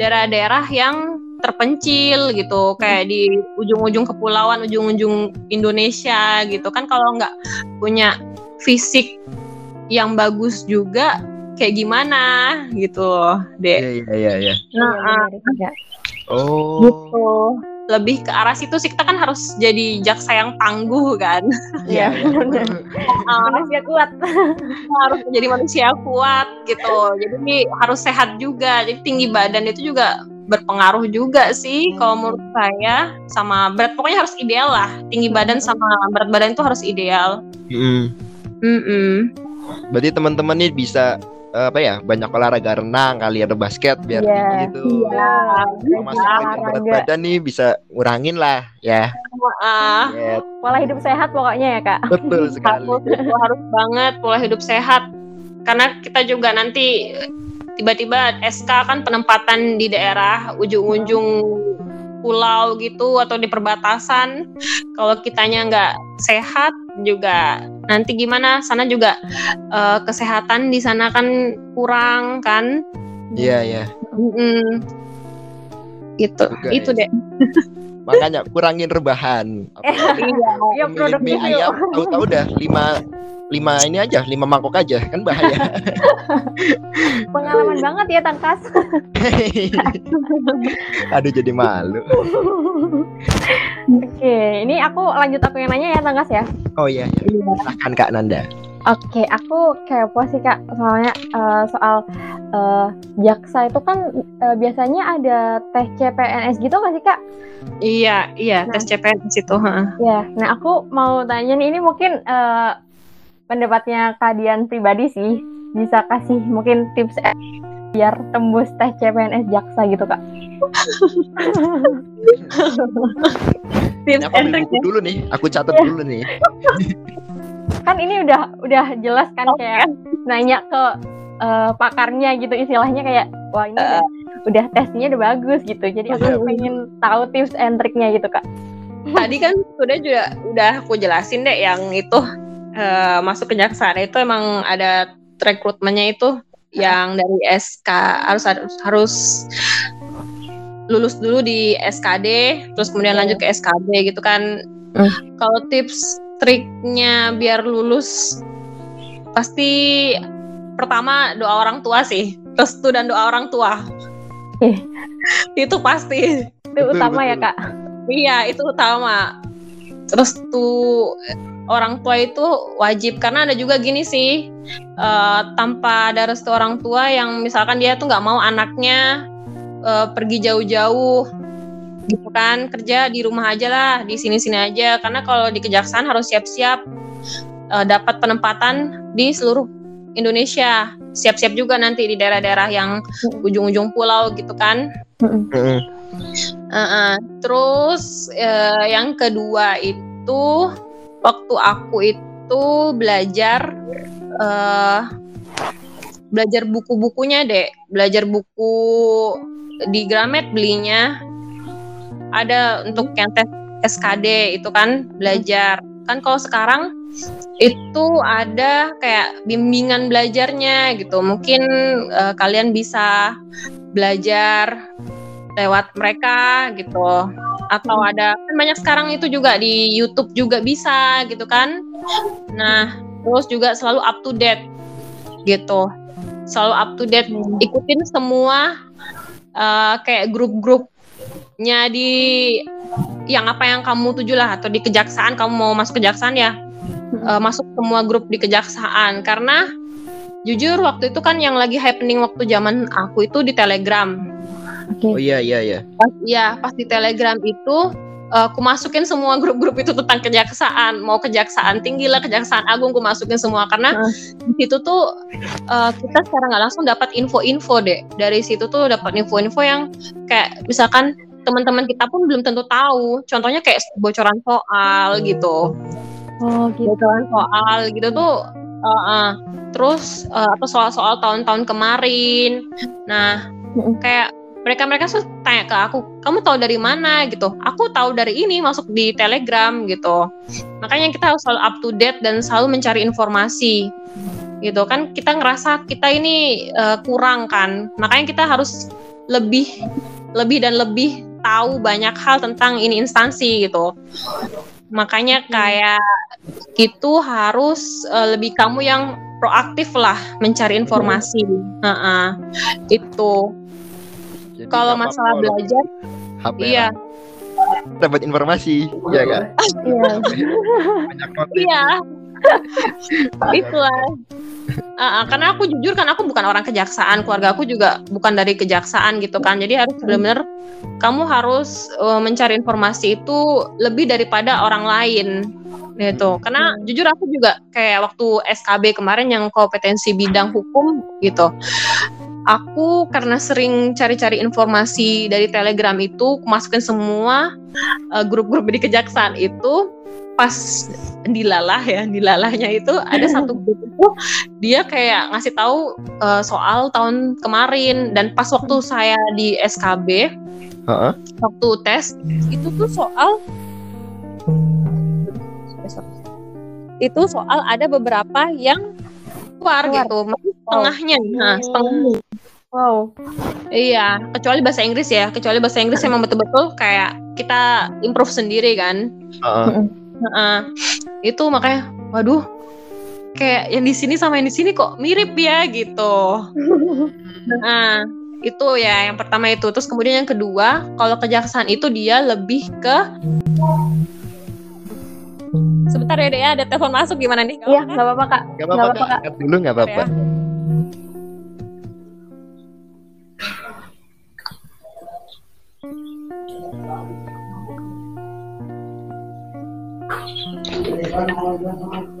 [SPEAKER 3] daerah-daerah yang terpencil gitu kayak di ujung-ujung kepulauan ujung-ujung Indonesia gitu kan kalau nggak punya fisik yang bagus juga kayak gimana gitu deh
[SPEAKER 2] Iya iya iya. iya.
[SPEAKER 3] Nah,
[SPEAKER 1] Iya, benar juga.
[SPEAKER 2] Oh.
[SPEAKER 3] gitu lebih ke arah situ sih kita kan harus jadi jaksa yang tangguh kan
[SPEAKER 2] Iya. iya.
[SPEAKER 1] benar.
[SPEAKER 3] Ah,
[SPEAKER 1] Manusia kuat.
[SPEAKER 3] harus menjadi manusia kuat gitu jadi harus sehat juga jadi tinggi badan itu juga berpengaruh juga sih kalau menurut saya sama berat pokoknya harus ideal lah tinggi badan sama berat badan itu harus ideal
[SPEAKER 2] Mm.
[SPEAKER 3] Mm-mm.
[SPEAKER 2] Berarti teman-teman nih bisa apa ya banyak olahraga renang kali ada basket biar
[SPEAKER 1] Iya.
[SPEAKER 2] tinggi gitu.
[SPEAKER 3] Iya.
[SPEAKER 2] Kalau masuk lagi berat badan nih bisa ngurangin lah ya.
[SPEAKER 3] Ah,
[SPEAKER 2] Yes,
[SPEAKER 1] Pola hidup sehat pokoknya ya kak.
[SPEAKER 2] betul sekali.
[SPEAKER 3] harus harus banget pola hidup sehat karena kita juga nanti tiba-tiba SK kan penempatan di daerah ujung-ujung pulau gitu atau di perbatasan kalau kitanya nggak sehat juga nanti gimana sana juga eh, kesehatan di sana kan kurang kan
[SPEAKER 2] Iya iya.
[SPEAKER 3] Mm-mm. gitu
[SPEAKER 2] Juga
[SPEAKER 3] itu
[SPEAKER 2] ya.
[SPEAKER 3] deh
[SPEAKER 2] Makanya kurangin rebahan. Apalagi
[SPEAKER 3] iya
[SPEAKER 1] Ya produk
[SPEAKER 2] mie
[SPEAKER 1] review.
[SPEAKER 2] ayam tahu-tahu dah lima lima ini aja lima mangkok aja kan bahaya.
[SPEAKER 1] Pengalaman banget ya tangkas.
[SPEAKER 2] Aduh jadi malu.
[SPEAKER 1] Oke, ini aku lanjut aku yang nanya ya tangkas ya.
[SPEAKER 2] Oh iya, iya. silahkan Kak Nanda.
[SPEAKER 1] Oke, aku kepo sih kak, soalnya eh, soal eh, jaksa itu kan eh, biasanya ada tes CPNS gitu nggak sih kak?
[SPEAKER 3] iya iya tes CPNS itu heeh.
[SPEAKER 1] Ya, nah aku mau tanya nih, ini mungkin eh, pendapatnya kalian pribadi sih, bisa kasih mungkin tips eh, biar tembus tes CPNS jaksa gitu kak?
[SPEAKER 3] tips
[SPEAKER 2] aku dulu nih, aku catat dulu nih.
[SPEAKER 1] Kan ini udah udah jelas kan kayak nanya ke eh, pakarnya gitu istilahnya kayak wah ini udah, udah tesnya udah bagus gitu, jadi aku
[SPEAKER 2] Iya.
[SPEAKER 1] pengen tahu tips and triknya gitu kak.
[SPEAKER 3] tadi kan sudah juga udah aku jelasin deh yang itu eh, masuk kejaksaan itu emang ada rekrutmennya itu yang dari SK harus harus harus lulus dulu di SKD terus kemudian
[SPEAKER 1] Oke.
[SPEAKER 3] lanjut ke SKB gitu kan
[SPEAKER 1] Hmm.
[SPEAKER 3] kalau tips triknya biar lulus pasti pertama doa orang tua sih restu dan doa orang tua
[SPEAKER 1] Eh.
[SPEAKER 3] itu pasti
[SPEAKER 1] Itu
[SPEAKER 2] Betul,
[SPEAKER 1] utama ya
[SPEAKER 2] betul.
[SPEAKER 1] kak.
[SPEAKER 3] iya itu utama restu orang tua itu wajib karena ada juga gini sih eh, tanpa ada restu orang tua yang misalkan dia tuh nggak mau anaknya eh, pergi jauh-jauh gitu kan kerja di rumah aja lah di sini-sini aja. Karena kalau di kejaksaan harus siap-siap eh, dapat penempatan di seluruh Indonesia. Siap-siap juga nanti di daerah-daerah yang ujung-ujung pulau gitu kan. Uh-uh. Terus eh, yang kedua itu waktu aku itu belajar eh belajar buku-bukunya dek, belajar buku di Gramet belinya ada untuk yang tes SKD itu kan belajar. Kan kalau sekarang itu ada kayak bimbingan belajarnya gitu. Mungkin eh, kalian bisa belajar lewat mereka gitu. Atau ada kan banyak sekarang itu juga di YouTube juga bisa gitu kan. Nah terus juga selalu up to date gitu. Selalu up to date ikutin semua eh, kayak grup-grupnya di yang apa yang kamu tuju lah atau di kejaksaan kamu mau masuk kejaksaan ya? Eh, masuk semua grup di kejaksaan. Karena jujur waktu itu kan yang lagi happening waktu zaman aku itu di Telegram.
[SPEAKER 1] Oke.
[SPEAKER 2] Oh iya iya iya.
[SPEAKER 3] pas ya pas di Telegram itu eh, aku masukin semua grup-grup itu tentang kejaksaan. Mau kejaksaan tinggi lah kejaksaan agung aku masukin semua. Karena
[SPEAKER 1] Ah.
[SPEAKER 3] di situ tuh eh, kita secara nggak langsung dapat info-info deh dari situ tuh dapat info-info yang kayak misalkan teman-teman kita pun belum tentu tahu. Contohnya kayak bocoran soal gitu.
[SPEAKER 1] Oh gitu.
[SPEAKER 3] bocoran soal gitu tuh eh, eh. terus eh, atau soal-soal tahun-tahun kemarin. Nah kayak mereka mereka tuh tanya ke aku kamu tahu dari mana? gitu. Aku tahu dari ini masuk di telegram gitu. Makanya kita harus selalu up to date dan selalu mencari informasi. Gitu kan kita ngerasa kita ini eh, kurang kan. Makanya kita harus lebih lebih dan lebih tahu banyak hal tentang ini instansi gitu. Makanya kayak gitu harus eh, lebih kamu yang proaktif lah mencari informasi. Heeh. itu.
[SPEAKER 2] Jadi
[SPEAKER 3] kalau masalah
[SPEAKER 2] apa-apa
[SPEAKER 3] belajar
[SPEAKER 2] HP
[SPEAKER 3] iya.
[SPEAKER 2] Dapat informasi, ya kan?
[SPEAKER 1] Iya.
[SPEAKER 2] Banyak
[SPEAKER 3] iya itulah Ah, ah, karena aku jujur kan aku bukan orang kejaksaan keluarga aku juga bukan dari kejaksaan gitu kan. Jadi harus benar-benar kamu harus eh, mencari informasi itu lebih daripada orang lain gitu. Karena jujur aku juga kayak waktu SKB kemarin yang kompetensi bidang hukum gitu aku karena sering cari-cari informasi dari Telegram itu masukin semua eh, grup-grup di kejaksaan itu pas dilalah ya dilalahnya itu ada satu grup itu dia kayak ngasih tahu eh, soal tahun kemarin dan pas waktu saya di SKB
[SPEAKER 2] Heeh.
[SPEAKER 3] waktu tes itu tuh soal itu soal ada beberapa yang keluar,
[SPEAKER 1] Keluar.
[SPEAKER 3] gitu setengahnya nah setengahnya
[SPEAKER 1] Wow.
[SPEAKER 3] Iya, kecuali bahasa Inggris ya. Kecuali bahasa Inggris emang betul-betul kayak kita improve sendiri kan.
[SPEAKER 2] Heeh.
[SPEAKER 3] Heeh. itu makanya, waduh, kayak yang di sini sama yang di sini kok mirip ya gitu. Nah, itu ya yang pertama itu. Terus kemudian yang kedua, kalau kejaksaan itu dia lebih ke Sebentar ya, Dek, ya, ada telepon masuk gimana nih?
[SPEAKER 1] Iya, nggak apa-apa kak.
[SPEAKER 2] Gak
[SPEAKER 1] Nggak
[SPEAKER 2] apa-apa kak. Dulu nggak apa-apa. Vamos, vamos.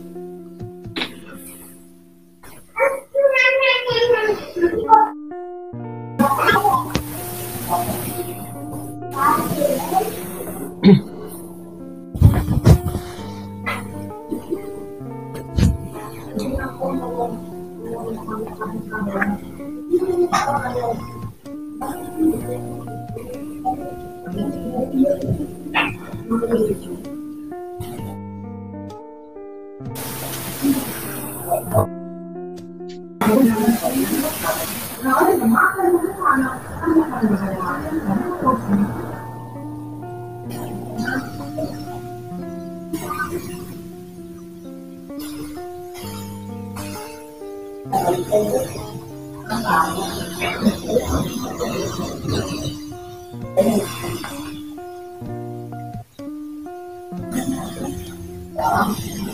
[SPEAKER 3] Halo?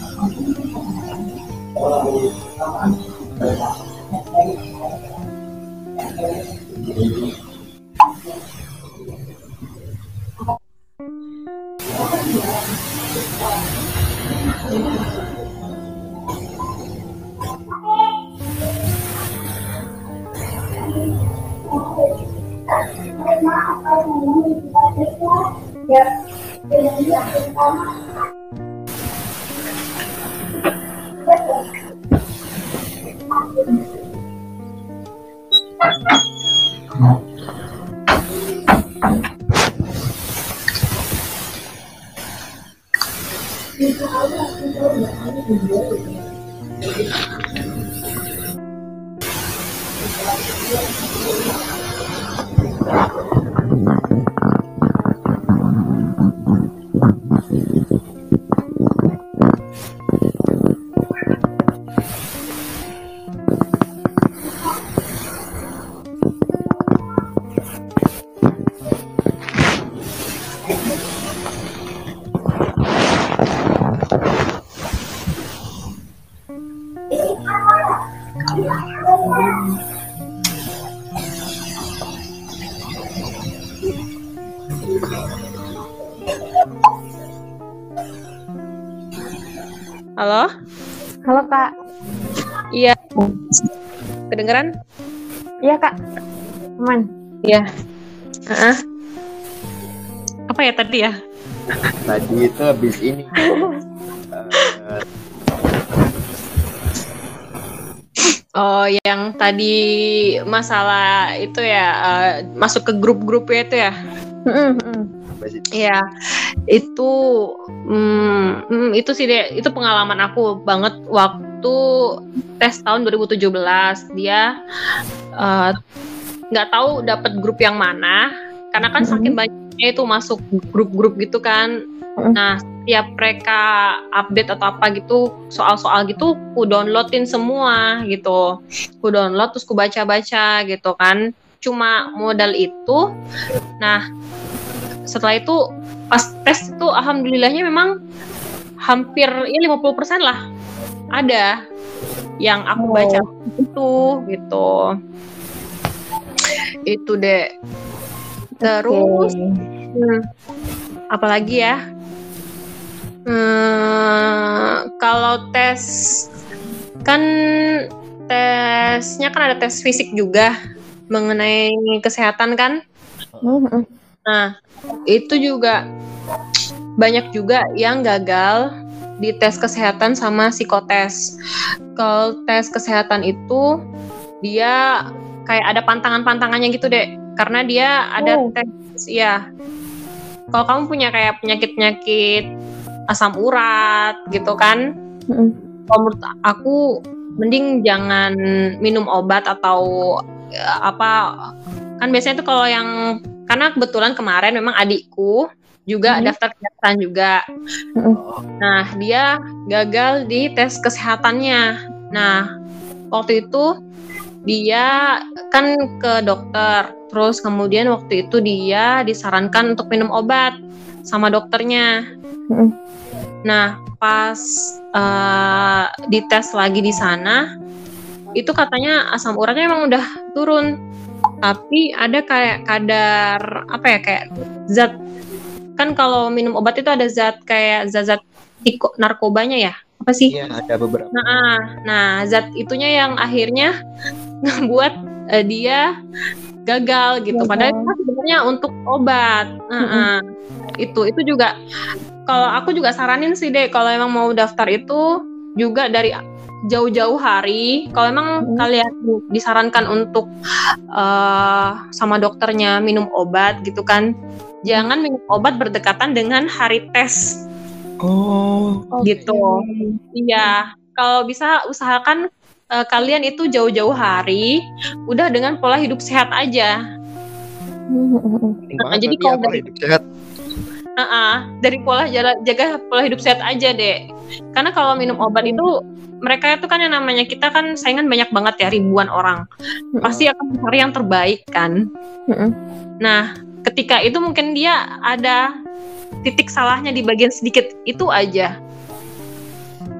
[SPEAKER 1] Halo kak.
[SPEAKER 3] Iya. Kedengeran?
[SPEAKER 1] Iya kak. Aman.
[SPEAKER 3] Iya. Heeh. Apa ya tadi ya?
[SPEAKER 2] Tadi itu habis ini. Eh,
[SPEAKER 3] Oh, yang tadi masalah itu ya eh, masuk ke grup-grup ya itu ya?
[SPEAKER 1] Mm-mm, mm.
[SPEAKER 2] Habis itu.
[SPEAKER 3] Iya, itu hmm, hmm, itu sih deh, itu pengalaman aku banget waktu tes tahun 2017. Dia eh, nggak tahu dapat grup yang mana, karena kan saking banyaknya itu masuk grup-grup gitu kan.
[SPEAKER 1] Mhm.
[SPEAKER 3] Nah, setiap mereka update atau apa gitu, soal-soal gitu, ku downloadin semua gitu. Ku download terus ku baca-baca gitu kan. Cuma modal itu. Nah, setelah itu pas tes itu alhamdulillahnya memang hampir ya 50% lah ada yang aku
[SPEAKER 1] Oh.
[SPEAKER 3] baca itu gitu itu deh terus
[SPEAKER 1] Oke.
[SPEAKER 3] hmm, apalagi ya Hmm, kalau tes kan tesnya kan ada tes fisik juga mengenai kesehatan kan
[SPEAKER 1] Mm-mm.
[SPEAKER 3] Nah, itu juga banyak juga yang gagal di tes kesehatan sama psikotes. Kalau tes kesehatan itu dia kayak ada pantangan-pantangannya gitu deh, karena dia ada
[SPEAKER 1] Oh.
[SPEAKER 3] tes ya. Kalau kamu punya kayak penyakit-penyakit asam urat gitu kan,
[SPEAKER 1] Mm-mm.
[SPEAKER 3] kalau menurut aku mending jangan minum obat atau ya, apa kan biasanya tuh kalau yang karena kebetulan kemarin memang adikku juga
[SPEAKER 1] Mhm.
[SPEAKER 3] daftar kesehatan juga.
[SPEAKER 2] Oh,
[SPEAKER 3] Nah, dia gagal di tes kesehatannya. Nah, waktu itu dia kan ke dokter. Terus kemudian waktu itu dia disarankan untuk minum obat sama dokternya.
[SPEAKER 1] Mhm.
[SPEAKER 3] Nah, pas eh, dites lagi di sana, itu katanya asam uratnya emang udah turun. Tapi ada kayak kadar apa ya kayak zat kan kalau minum obat itu ada zat kayak zat-zat tiko- narkobanya ya apa sih?
[SPEAKER 2] Iya, ada beberapa.
[SPEAKER 3] Nah, nah zat itunya yang akhirnya ngebuat eh, dia gagal gitu.
[SPEAKER 1] Gagal.
[SPEAKER 3] Padahal itu kan sebenarnya untuk obat. Nah, itu itu juga kalau aku juga saranin sih deh kalau emang mau daftar itu juga dari jauh-jauh hari. Kalau emang
[SPEAKER 1] Hmm.
[SPEAKER 3] kalian disarankan untuk eh, sama dokternya minum obat gitu kan, jangan minum obat berdekatan dengan hari tes
[SPEAKER 2] Oh,
[SPEAKER 3] gitu. Iya, kalau bisa usahakan eh, kalian itu jauh-jauh hari, udah dengan pola hidup sehat aja.
[SPEAKER 2] penting
[SPEAKER 3] Nah,
[SPEAKER 2] banget
[SPEAKER 3] jadi
[SPEAKER 2] berarti
[SPEAKER 3] kalau
[SPEAKER 2] ya, pola
[SPEAKER 3] dari-
[SPEAKER 2] hidup sehat.
[SPEAKER 3] Heeh, dari pola jala- jaga pola hidup sehat aja deh. Karena kalau minum obat itu mereka itu kan yang namanya kita kan saingan banyak banget ya ribuan orang. Pasti akan mencari yang terbaik kan. Nah, ketika itu mungkin dia ada titik salahnya di bagian sedikit itu aja.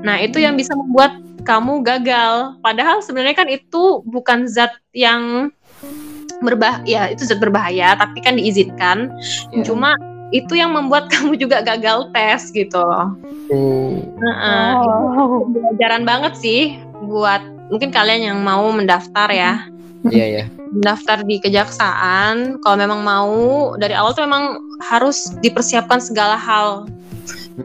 [SPEAKER 3] Nah, itu yang bisa membuat kamu gagal. Padahal sebenarnya kan itu bukan zat yang berbahaya, itu zat berbahaya, tapi kan diizinkan.
[SPEAKER 2] Iya.
[SPEAKER 3] Cuma itu yang membuat kamu juga gagal tes gitu.
[SPEAKER 2] Oh,
[SPEAKER 3] Heeh,
[SPEAKER 1] Oh.
[SPEAKER 3] itu pelajaran banget sih buat mungkin kalian yang mau mendaftar ya.
[SPEAKER 2] iya ya.
[SPEAKER 3] Mendaftar di kejaksaan, kalau memang mau dari awal tuh memang harus dipersiapkan segala hal.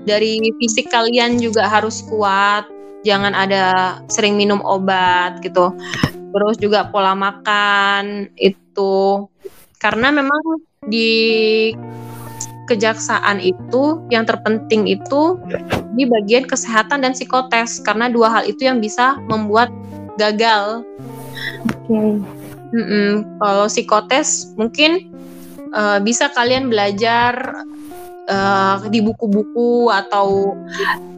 [SPEAKER 3] Dari fisik kalian juga harus kuat, jangan ada sering minum obat gitu. Terus juga pola makan itu karena memang di kejaksaan itu yang terpenting itu di bagian kesehatan dan psikotes karena dua hal itu yang bisa membuat gagal.
[SPEAKER 1] Oke.
[SPEAKER 3] Mm-mm. Kalau psikotes mungkin eh, bisa kalian belajar eh, di buku-buku atau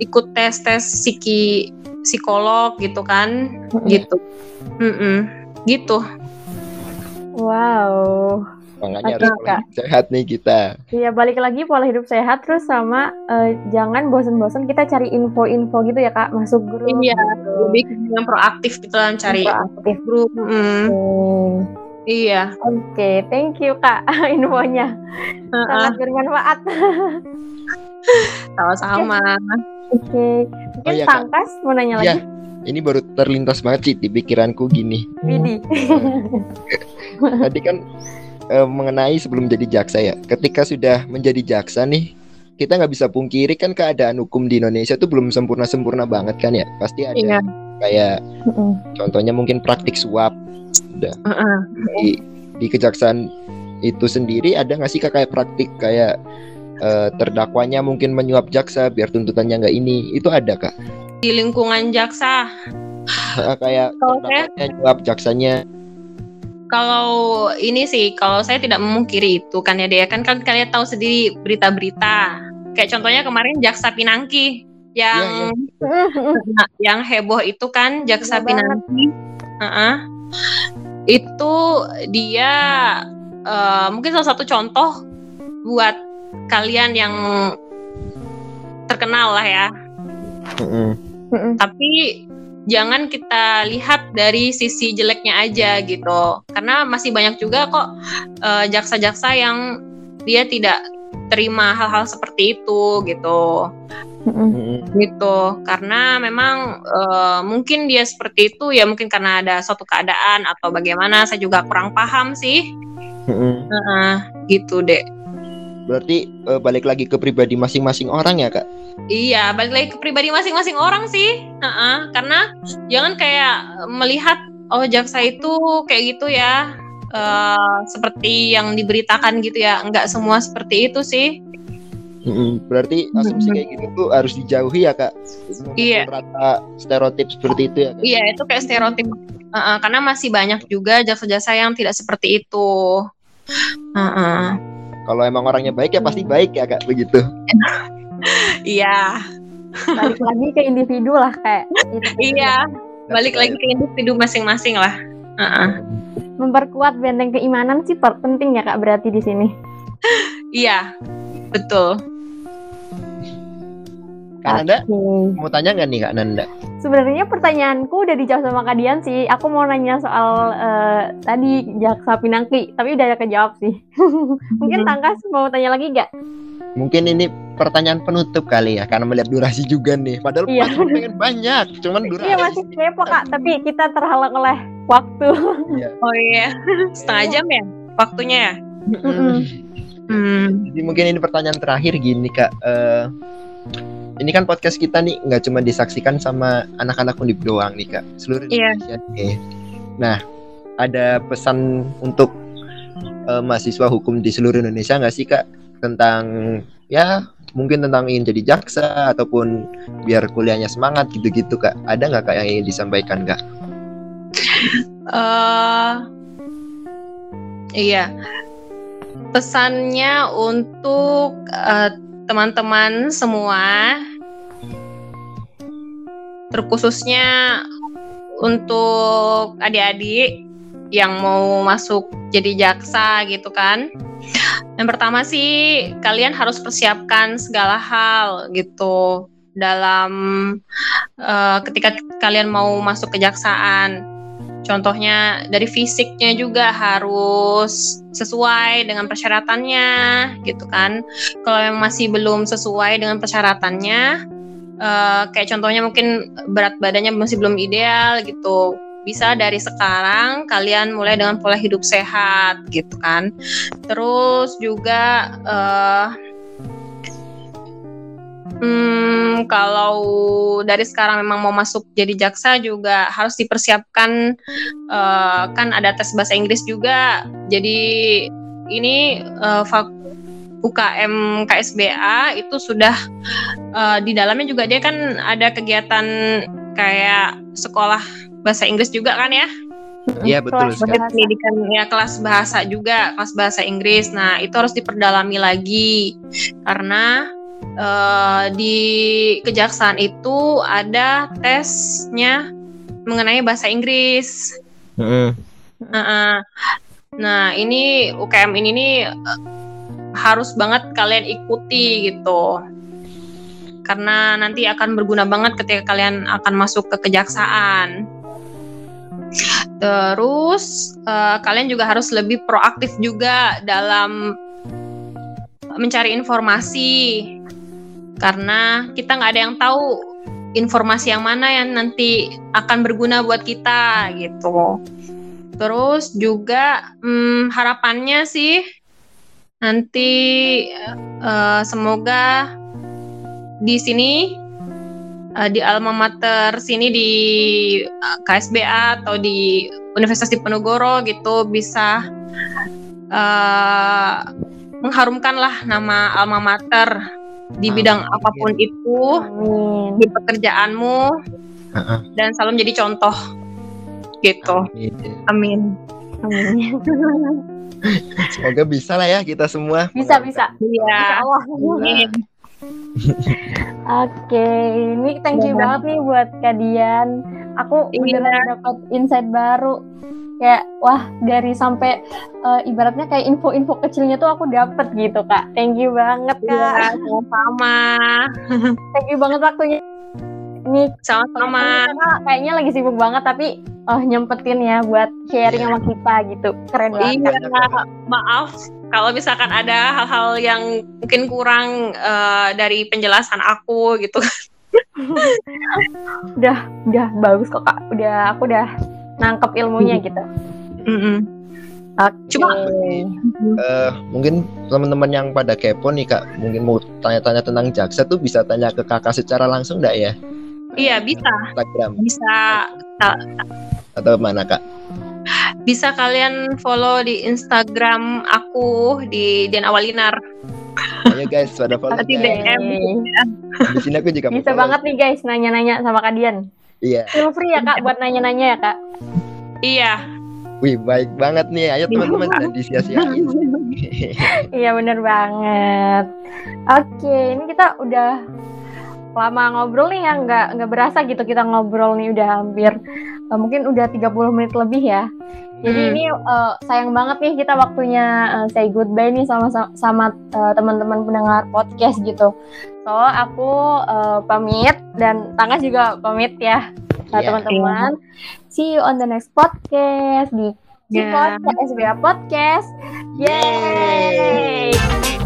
[SPEAKER 3] ikut tes-tes psiki psikolog gitu kan, gitu. Mm-mm. Gitu.
[SPEAKER 1] Wow.
[SPEAKER 2] Makanya
[SPEAKER 1] Oke,
[SPEAKER 2] harus pola
[SPEAKER 1] Kak.
[SPEAKER 2] hidup sehat nih kita.
[SPEAKER 1] Iya balik lagi pola hidup sehat terus sama eh, jangan bosan-bosan kita cari info-info gitu ya kak masuk grup.
[SPEAKER 3] Iya,
[SPEAKER 1] gitu.
[SPEAKER 3] lebih ke yang proaktif gitu lah cari
[SPEAKER 1] Proaktif.
[SPEAKER 3] grup. Mm.
[SPEAKER 1] Oke.
[SPEAKER 3] Iya.
[SPEAKER 1] Oke, thank you kak infonya
[SPEAKER 3] Heeh,
[SPEAKER 1] sangat bermanfaat.
[SPEAKER 3] Sama-sama.
[SPEAKER 1] Oke, mungkin
[SPEAKER 2] Oh iya.
[SPEAKER 1] Pangkas mau nanya
[SPEAKER 2] Iya.
[SPEAKER 1] lagi,
[SPEAKER 2] Ini baru terlintas banget sih di pikiranku gini.
[SPEAKER 1] Widi.
[SPEAKER 2] Tadi kan eh, mengenai sebelum jadi jaksa ya. Ketika sudah menjadi jaksa nih, kita nggak bisa pungkiri kan keadaan hukum di Indonesia tuh belum sempurna-sempurna banget kan ya. Pasti ada
[SPEAKER 3] Iya.
[SPEAKER 2] kayak
[SPEAKER 1] Mm-mm.
[SPEAKER 2] contohnya mungkin praktik suap. Udah
[SPEAKER 3] Heeh.
[SPEAKER 2] di, di kejaksaan itu sendiri ada nggak sih Kak, kayak praktik kayak eh, terdakwanya mungkin menyuap jaksa biar tuntutannya nggak ini itu ada kak
[SPEAKER 3] Di lingkungan jaksa
[SPEAKER 2] kayak
[SPEAKER 3] Kalau saya-
[SPEAKER 2] terdakwanya nyuap jaksanya
[SPEAKER 3] Kalau ini sih, kalau saya tidak memungkiri itu kan ya dia kan kan kalian tahu sendiri berita-berita. Kayak contohnya kemarin Jaksa Pinangki yang Nah, yang heboh itu kan Jaksa
[SPEAKER 1] banget.
[SPEAKER 3] Pinangki. Heeh. Itu dia eh, mungkin salah satu contoh buat kalian yang terkenal lah ya.
[SPEAKER 2] Mm-mm.
[SPEAKER 1] Mm-mm.
[SPEAKER 3] tapi jangan kita lihat dari sisi jeleknya aja gitu karena masih banyak juga kok eh, jaksa-jaksa yang dia tidak terima hal-hal seperti itu gitu.
[SPEAKER 1] Mm-mm.
[SPEAKER 3] gitu karena memang eh, mungkin dia seperti itu ya mungkin karena ada suatu keadaan atau bagaimana saya juga kurang paham sih
[SPEAKER 2] Mm-mm.
[SPEAKER 3] Heeh, gitu deh
[SPEAKER 2] berarti eh, balik lagi ke pribadi masing-masing orang ya kak
[SPEAKER 3] Iya, balik lagi ke pribadi masing-masing orang sih. Heeh, karena jangan kayak melihat oh jaksa itu kayak gitu ya. eh, seperti yang diberitakan gitu ya. Enggak semua seperti itu sih.
[SPEAKER 2] Mm-mm. berarti asumsi kayak gitu tuh harus dijauhi ya kak
[SPEAKER 3] Iya.
[SPEAKER 2] rata stereotip seperti itu ya kak
[SPEAKER 3] Iya, itu kayak stereotip. Heeh, karena masih banyak juga jaksa-jaksa yang tidak seperti itu. Heeh.
[SPEAKER 2] Kalau emang orangnya baik ya pasti baik ya kak begitu
[SPEAKER 3] Iya,
[SPEAKER 1] Balik lagi ke individu lah kayak. gitu.
[SPEAKER 3] iya. Balik lagi ke individu masing-masing lah. Heeh.
[SPEAKER 1] Memperkuat benteng keimanan sih penting ya kak berarti di sini.
[SPEAKER 3] Iya, betul.
[SPEAKER 2] kak Nanda mau tanya nggak nih kak Nanda
[SPEAKER 1] sebenarnya pertanyaanku udah dijawab sama Kak Dian sih. Aku mau nanya soal uh, tadi jaksa pinangki, tapi udah kejawab sih. Mungkin Tangkas mau tanya lagi gak?
[SPEAKER 2] Mungkin ini pertanyaan penutup kali ya, karena melihat durasi juga nih. Padahal iya. pengen banyak, cuman durasi.
[SPEAKER 1] Iya masih kepo kak, tapi kita terhalang oleh waktu.
[SPEAKER 3] Iya. Oh iya, setengah jam ya waktunya ya.
[SPEAKER 2] Hmm. Jadi mungkin ini pertanyaan terakhir gini kak. Uh, ini kan podcast kita nih nggak cuma disaksikan sama anak-anak undip doang nih kak, seluruh yeah. Indonesia. Nih. Nah, ada pesan untuk uh, mahasiswa hukum di seluruh Indonesia nggak sih kak tentang ya mungkin tentang ingin jadi jaksa ataupun biar kuliahnya semangat gitu-gitu kak? Ada nggak kak yang ingin disampaikan kak?
[SPEAKER 3] Uh, iya, pesannya untuk uh, teman-teman semua terkhususnya untuk adik-adik yang mau masuk jadi jaksa gitu kan. Yang pertama sih kalian harus persiapkan segala hal gitu dalam uh, ketika kalian mau masuk kejaksaan Contohnya dari fisiknya juga harus sesuai dengan persyaratannya gitu kan. Kalau yang masih belum sesuai dengan persyaratannya uh, kayak contohnya mungkin berat badannya masih belum ideal gitu. Bisa dari sekarang kalian mulai dengan pola hidup sehat gitu kan. Terus juga uh, Hmm, kalau dari sekarang memang mau masuk jadi jaksa juga harus dipersiapkan uh, kan ada tes bahasa Inggris juga. Jadi ini uh, UKM KSBA itu sudah uh, di dalamnya juga dia kan ada kegiatan kayak sekolah bahasa Inggris juga kan ya?
[SPEAKER 2] Iya betul.
[SPEAKER 3] Kelas pendidikan ya kelas bahasa juga kelas bahasa Inggris. Nah itu harus diperdalami lagi karena uh, di kejaksaan itu ada tesnya mengenai bahasa Inggris. Mm. Uh, nah ini UKM ini nih uh, harus banget kalian ikuti gitu karena nanti akan berguna banget ketika kalian akan masuk ke kejaksaan. Terus uh, kalian juga harus lebih proaktif juga dalam mencari informasi karena kita nggak ada yang tahu informasi yang mana yang nanti akan berguna buat kita gitu. Terus juga hmm, harapannya sih nanti uh, semoga di sini uh, di alma mater sini di uh, KSBA atau di Universitas Diponegoro gitu bisa uh, mengharumkan lah nama alma mater di bidang Amin. apa pun itu Amin. di pekerjaanmu uh-uh. dan selalu menjadi contoh gitu Amin
[SPEAKER 1] Amin,
[SPEAKER 2] semoga bisa lah ya kita semua
[SPEAKER 1] bisa bisa
[SPEAKER 3] iya Allah Amin.
[SPEAKER 1] Oke, ini thank you ya. banget nih buat kalian. Aku iya. beneran dapat insight baru kayak wah dari sampai uh, ibaratnya kayak info-info kecilnya tuh aku dapet gitu kak. Thank you banget kak.
[SPEAKER 3] Ya, sama
[SPEAKER 1] thank you banget waktunya. Ini
[SPEAKER 3] sama-sama.
[SPEAKER 1] kayaknya lagi sibuk banget tapi oh nyempetin ya buat sharing sama kita gitu. Keren banget
[SPEAKER 3] iya maaf. Kalau misalkan ada hal-hal yang mungkin kurang uh, dari penjelasan aku gitu.
[SPEAKER 1] Udah udah bagus kok kak. Udah aku udah nangkep ilmunya gitu.
[SPEAKER 3] Mm -hmm.
[SPEAKER 1] Okay.
[SPEAKER 3] Cuma
[SPEAKER 2] uh, mungkin teman-teman yang pada kepo nih kak, mungkin mau tanya-tanya tentang jaksa tuh bisa tanya ke kakak secara langsung enggak ya?
[SPEAKER 3] Iya bisa.
[SPEAKER 2] Instagram.
[SPEAKER 3] Bisa.
[SPEAKER 2] Atau mana kak?
[SPEAKER 3] Bisa kalian follow di Instagram aku di Den Awalinar.
[SPEAKER 2] Ayo guys, pada follow.
[SPEAKER 3] Di DM.
[SPEAKER 2] Di sini aku juga
[SPEAKER 1] bisa banget nih guys nanya-nanya sama kalian.
[SPEAKER 2] Iya.
[SPEAKER 1] Feel free ya kak buat nanya-nanya ya kak.
[SPEAKER 3] Iya.
[SPEAKER 2] Wih baik banget nih, ayo teman-teman jangan disia-siain.
[SPEAKER 1] iya bener banget. Oke, ini kita udah lama ngobrol nih ya, nggak nggak berasa gitu kita ngobrol nih udah hampir uh, mungkin udah 30 menit lebih ya. Jadi
[SPEAKER 3] Hmm.
[SPEAKER 1] ini uh, sayang banget nih kita waktunya uh, say goodbye nih sama sama uh, teman-teman pendengar podcast gitu. So aku uh, pamit dan Tangga juga pamit ya
[SPEAKER 2] Iya.
[SPEAKER 1] teman-teman. See you on the next podcast di
[SPEAKER 3] Ya.
[SPEAKER 1] Cipot SBA Podcast. Yeay!